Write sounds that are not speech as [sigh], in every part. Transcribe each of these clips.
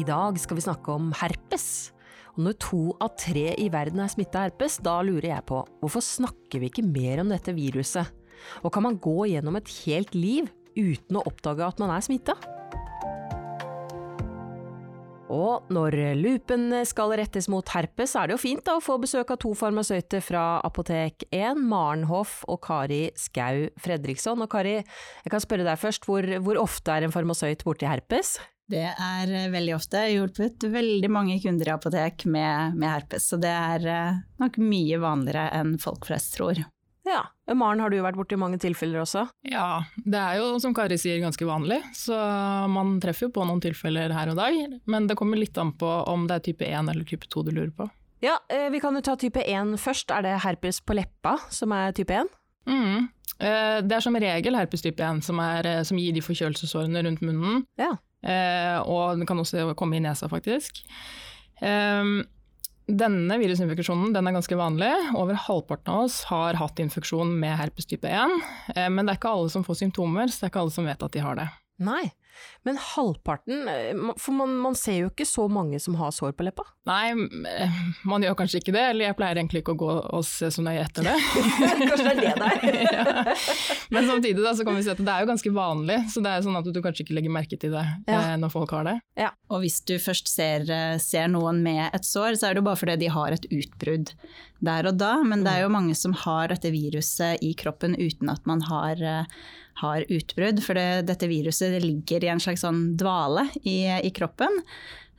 I dag skal vi snakke om herpes. Og når to av tre i verden er smitta herpes, da lurer jeg på hvorfor snakker vi ikke mer om dette viruset? Og kan man gå gjennom et helt liv uten å oppdage at man er smitta? Og når lupen skal rettes mot herpes, er det jo fint da å få besøk av to farmasøyter fra Apotek 1, Maren Hoff og Kari Skau Fredriksson. Og Kari, jeg kan spørre deg først, hvor, hvor ofte er en farmasøyt borti herpes? Det er eh, veldig ofte. Hjulpet veldig mange kunder i apotek med, med herpes, så det er eh, nok mye vanligere enn folk flest tror. Ja. Maren, har du vært borti mange tilfeller også? Ja, det er jo som Kari sier ganske vanlig, så man treffer jo på noen tilfeller her og der. Men det kommer litt an på om det er type 1 eller type 2 du lurer på. Ja, eh, vi kan jo ta type 1 først. Er det herpes på leppa som er type 1? Mm. Det er som regel herpes type 1 som, er, som gir de forkjølelsesårene rundt munnen. Ja. Eh, og den kan også komme i nesa, faktisk. Eh, denne virusinfeksjonen den er ganske vanlig. Over halvparten av oss har hatt infeksjon med herpes type 1. Eh, men det er ikke alle som får symptomer, så det er ikke alle som vet at de har det. Nei, men halvparten eh, For man, man, ser jo ikke så mange som har sår på leppa? Nei, eh, man gjør kanskje ikke det, eller jeg pleier egentlig ikke å gå og se så nøye etter det. [laughs] kanskje det er det der. [laughs] ja. Men samtidig da, så kan vi si at det er jo ganske vanlig, så det er sånn at du kanskje ikke legger merke til det ja. eh, når folk har det. Ja. Og hvis du først ser, ser, noen med et sår, så er det jo bare fordi de har et utbrudd der og da, men det er jo mange som har dette viruset i kroppen uten at man har har utbrudd. For det, dette viruset det ligger i en slags sånn dvale i, i kroppen.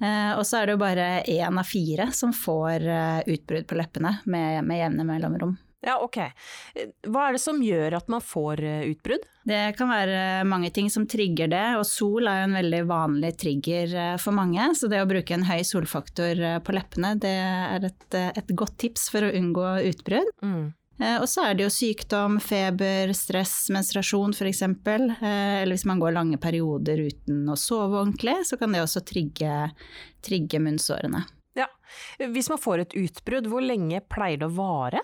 Eh, og så er det jo bare én av fire som får eh, utbrudd på leppene med, med jevne mellomrom. Ja, ok. Hva er det som gjør at man får uh, utbrudd? Det kan være mange ting som trigger det, og sol er jo en veldig vanlig trigger uh, for mange. Så det å bruke en høy solfaktor på leppene, det er et, et godt tips for å unngå utbrudd. Mm. Eh, og så er det jo sykdom, feber, stress, menstruasjon f.eks. Eh, eller hvis man går lange perioder uten å sove ordentlig, så kan det også trigge, trigge munnsårene. Ja. Hvis man får et utbrudd, hvor lenge pleier det å vare?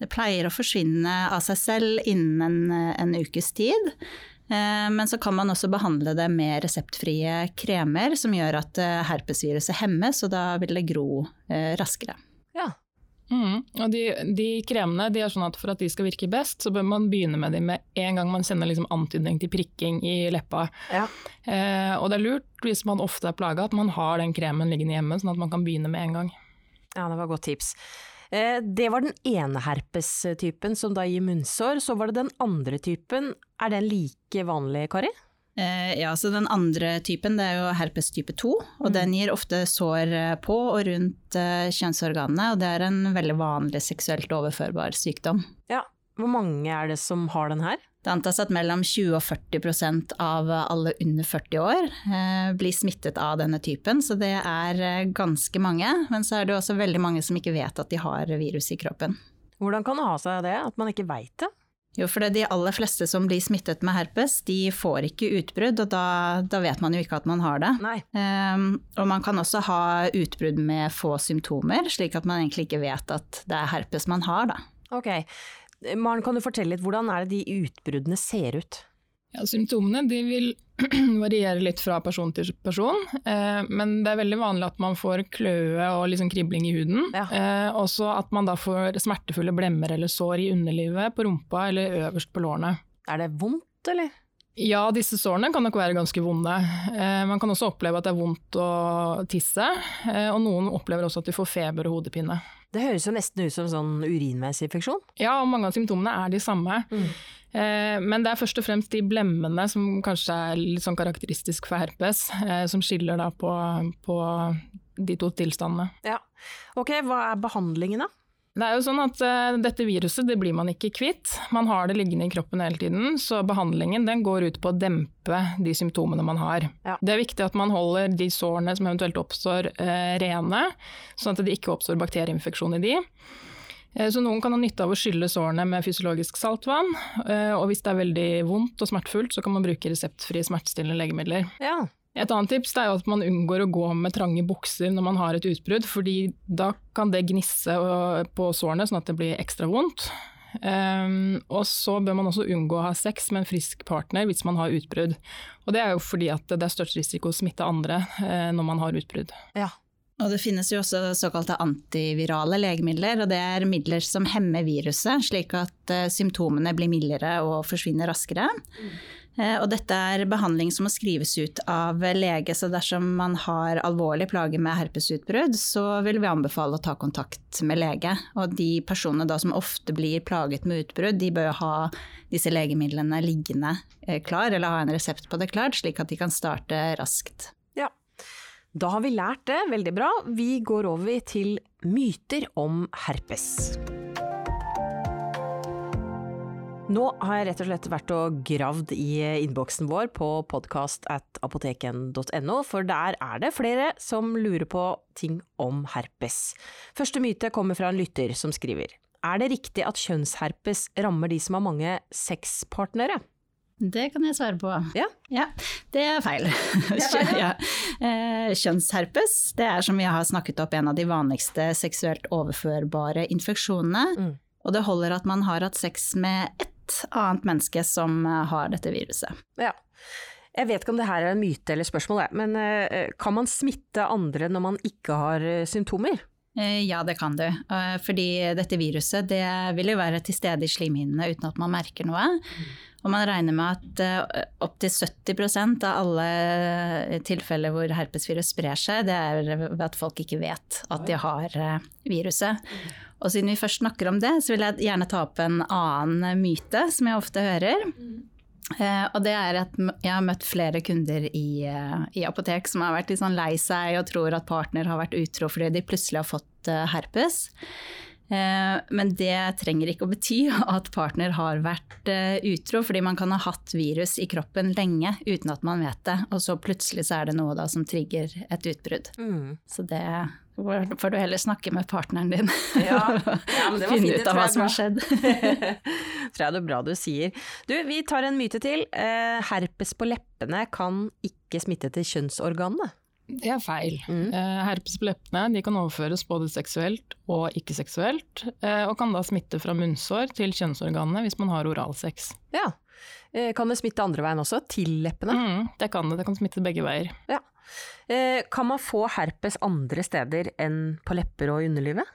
Det pleier å forsvinne av seg selv innen en, en ukes tid. Eh, men så kan man også behandle det med reseptfrie kremer som gjør at herpesviruset hemmes, og da vil det gro raskere. Mm. Og de, de, kremene de er sånn at for at de skal virke best, så bør man begynne med dem med en gang man kjenner liksom antydning til prikking i leppa. Ja. Eh, og det er lurt, hvis man ofte er plaga, at man har den kremen liggende hjemme, sånn at man kan begynne med en gang. Ja, det var godt tips. Eh, det var den ene herpestypen som da gir munnsår. Så var det den andre typen. Er den like vanlig, Kari? Eh, ja, så Den andre typen det er jo herpes type 2, og mm. den gir ofte sår eh, på og rundt uh, kjønnsorganene. og Det er en veldig vanlig seksuelt overførbar sykdom. Ja, Hvor mange er det som har den her? Det antas at mellom 20 og 40% av alle under 40 år eh, blir smittet av denne typen, så det er ganske mange. Men så er det også veldig mange som ikke vet at de har virus i kroppen. Hvordan kan det ha seg det, at man ikke veit det? Jo, for de aller fleste som blir smittet med herpes, de får ikke utbrudd, og da, da vet man jo ikke at man har det. Um, og man kan også ha utbrudd med få symptomer, slik at man egentlig ikke vet at det er herpes man har, da. Ok. Maren, kan du fortelle litt, hvordan er det de utbruddene ser ut? Ja, symptomene vil [clears throat] variere litt fra person til person, eh, men det er veldig vanlig at man får kløe og liksom kribling i huden. Ja. Eh, også at man da får smertefulle blemmer eller sår i underlivet, på rumpa eller øverst på lårene. Er det vondt, eller? Ja, disse sårene kan nok være ganske vonde. Eh, man kan også oppleve at det er vondt å tisse, eh, og noen opplever også at de får feber og hodepine. Det høres jo nesten ut som sånn urinveisinfeksjon? Ja, og mange av symptomene er de samme. Mm. Eh, men det er først og fremst de blemmene som kanskje er litt sånn karakteristisk for herpes, eh, som skiller da på, på de to tilstandene. Ja. Ok, hva er behandlingen da? Det er jo sånn at uh, Dette viruset det blir man ikke kvitt. Man har det liggende i kroppen hele tiden, så behandlingen den går ut på å dempe de symptomene man har. Ja. Det er viktig at man holder de sårene som eventuelt oppstår, uh, rene, sånn at det ikke oppstår bakterieinfeksjon i de. Eh, så noen kan ha nytte av å skylle sårene med fysiologisk saltvann. Og hvis det er veldig vondt og smertefullt, så kan man bruke reseptfrie smertestillende legemidler. Ja. Et annet tips er at man unngår å gå med trange bukser når man har et utbrudd, fordi da kan det gnisse på sårene sånn at det blir ekstra vondt. Um, og så bør man også unngå å ha sex med en frisk partner hvis man har utbrudd. Og det er jo fordi at det er størst risiko å smitte andre uh, når man har utbrudd. Ja. Og det finnes jo også såkalte antivirale legemidler, og det er midler som hemmer viruset, slik at uh, symptomene blir mildere og forsvinner raskere. Mm. Eh, og dette er behandling som må skrives ut av lege, så dersom man har alvorlig plage med herpesutbrudd, så vil vi anbefale å ta kontakt med lege. Og de personene som ofte blir plaget med utbrudd, de bør ha disse legemidlene liggende eh, klar, eller ha en resept på det klart, slik at de kan starte raskt. Ja, da har vi lært det, veldig bra. Vi går over til myter om herpes. Nå har jeg rett og slett vært og gravd i innboksen vår på podkast for der er det flere som lurer på ting om herpes. Første myte kommer fra en lytter som skriver Er det riktig at kjønnsherpes rammer de som har mange sexpartnere? Det kan jeg svare på. Ja, ja det er feil. Det er feil ja. [laughs] Eh, kjønnsherpes det er som vi har snakket opp en av de vanligste seksuelt overførbare infeksjonene. Mm. Og det holder at man har hatt sex med ett annet menneske som eh, har dette viruset. Ja. Jeg vet ikke om det her er en myte eller spørsmål, men eh, kan man smitte andre når man ikke har eh, symptomer? Ja, det kan du. Fordi dette viruset det vil jo være til stede i slimhinnene uten at man merker noe. Og man regner med at opptil 70% av alle tilfeller hvor herpesvirus sprer seg, det er ved at folk ikke vet at de har viruset. Og siden vi først snakker om det, så vil jeg gjerne ta opp en annen myte som jeg ofte hører. Uh, og det er at jeg har møtt flere kunder i, uh, i, apotek som har vært litt sånn lei seg og tror at partner har vært utro fordi de plutselig har fått uh, herpes. Men det trenger ikke å bety [laughs] at partner har vært utro, fordi man kan ha hatt virus i kroppen lenge uten at man vet det, og så plutselig så er det noe da som trigger et utbrudd. Mm. Så det får du heller snakke med partneren din. [laughs] Ja, ja men det var Finne ut av hva som har skjedd. [laughs] tror jeg det er bra du sier. Du, vi tar en myte til. Eh, herpes på leppene kan ikke smitte til kjønnsorganene. Det er feil. Mm. Eh, herpes på leppene kan overføres både seksuelt og ikke-seksuelt, eh, og kan da smitte fra munnsår til kjønnsorganene hvis man har oralsex. Ja. Eh, kan det smitte andre veien også, til leppene? Mm, det kan det. Det kan smitte begge veier. Ja. Eh, kan man få herpes andre steder enn på lepper og underlivet?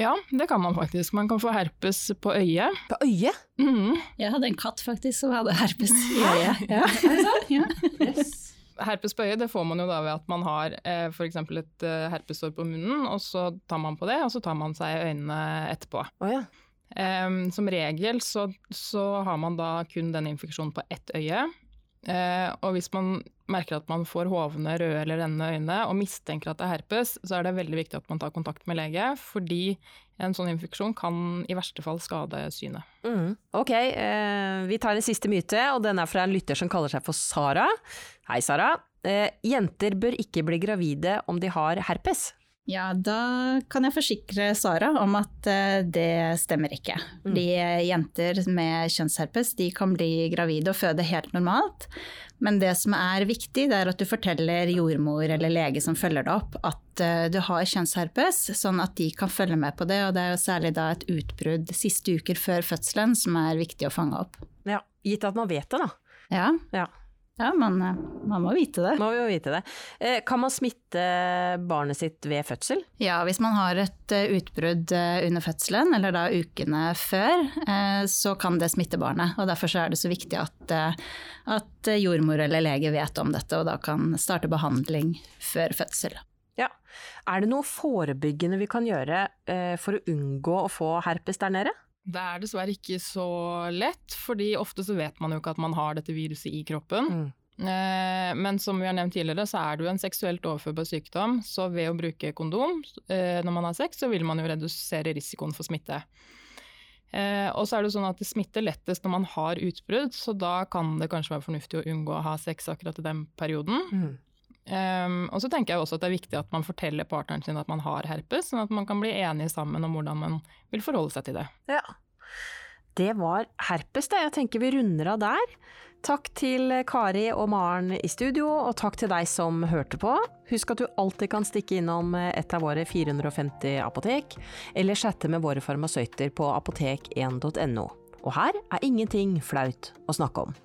Ja, det kan man faktisk. Man kan få herpes på øyet. På øyet? Mm. Jeg hadde en katt faktisk som hadde herpes i øyet. Ja. ja. det sant? Ja. Yes. Herpes på øyet det får man jo da ved at man har eh, f.eks. et eh, herpessår på munnen, og så tar man på det, og så tar man seg øynene etterpå. Oh, ja. Um, som regel så, så, har man da kun den infeksjonen på ett øye. Uh, og hvis man merker at man får hovne, røde eller rennende øyne og mistenker at det er herpes, så er det veldig viktig at man tar kontakt med lege, fordi en sånn infeksjon kan i verste fall skade synet. Mm. Ok, eh, vi tar en siste myte, og den er fra en lytter som kaller seg for Sara. Hei, Sara. Eh, jenter bør ikke bli gravide om de har herpes. Ja, da kan jeg forsikre Sara om at eh, det stemmer ikke. Mm. De jenter med kjønnsherpes de kan bli gravide og føde helt normalt. Men det som er viktig, det er at du forteller jordmor eller lege som følger deg opp, at eh, du har kjønnsherpes, sånn at de kan følge med på det. Og det er jo særlig da et utbrudd siste uker før fødselen som er viktig å fange opp. Ja, Gitt at man vet det, da. Ja. ja. Ja, man, eh, man, må vite det. Må jo vite det. Eh, kan man smitte barnet sitt ved fødsel? Ja, hvis man har et eh, utbrudd under fødselen, eller da ukene før, så kan det smitte barnet. Og derfor er det så viktig at, at jordmor eller lege vet om dette, og da kan starte behandling før fødsel. Ja. Er det noe forebyggende vi kan gjøre for å unngå å få herpes der nede? Det er dessverre ikke så lett, fordi ofte så vet man jo ikke at man har dette viruset i kroppen. Mm. Eh, men som vi har nevnt tidligere, så er det jo en seksuelt overførbar sykdom. Så ved å bruke kondom eh, når man har sex, så vil man jo redusere risikoen for smitte. Eh, og så er det sånn at det smitter lettest når man har utbrudd, så da kan det kanskje være fornuftig å unngå å ha sex akkurat i den perioden. Mm. Um, og så tenker jeg også at det er viktig at man forteller partneren sin at man har herpes, sånn at man kan bli enige sammen om hvordan man vil forholde seg til det. Ja. Det var herpes, det. Jeg tenker vi runder av der. Takk til Kari og Maren i studio, og takk til deg som hørte på. Husk at du alltid kan stikke innom et av våre 450 apotek, eller chatte med våre farmasøyter på apotek1.no. Og her er ingenting flaut å snakke om.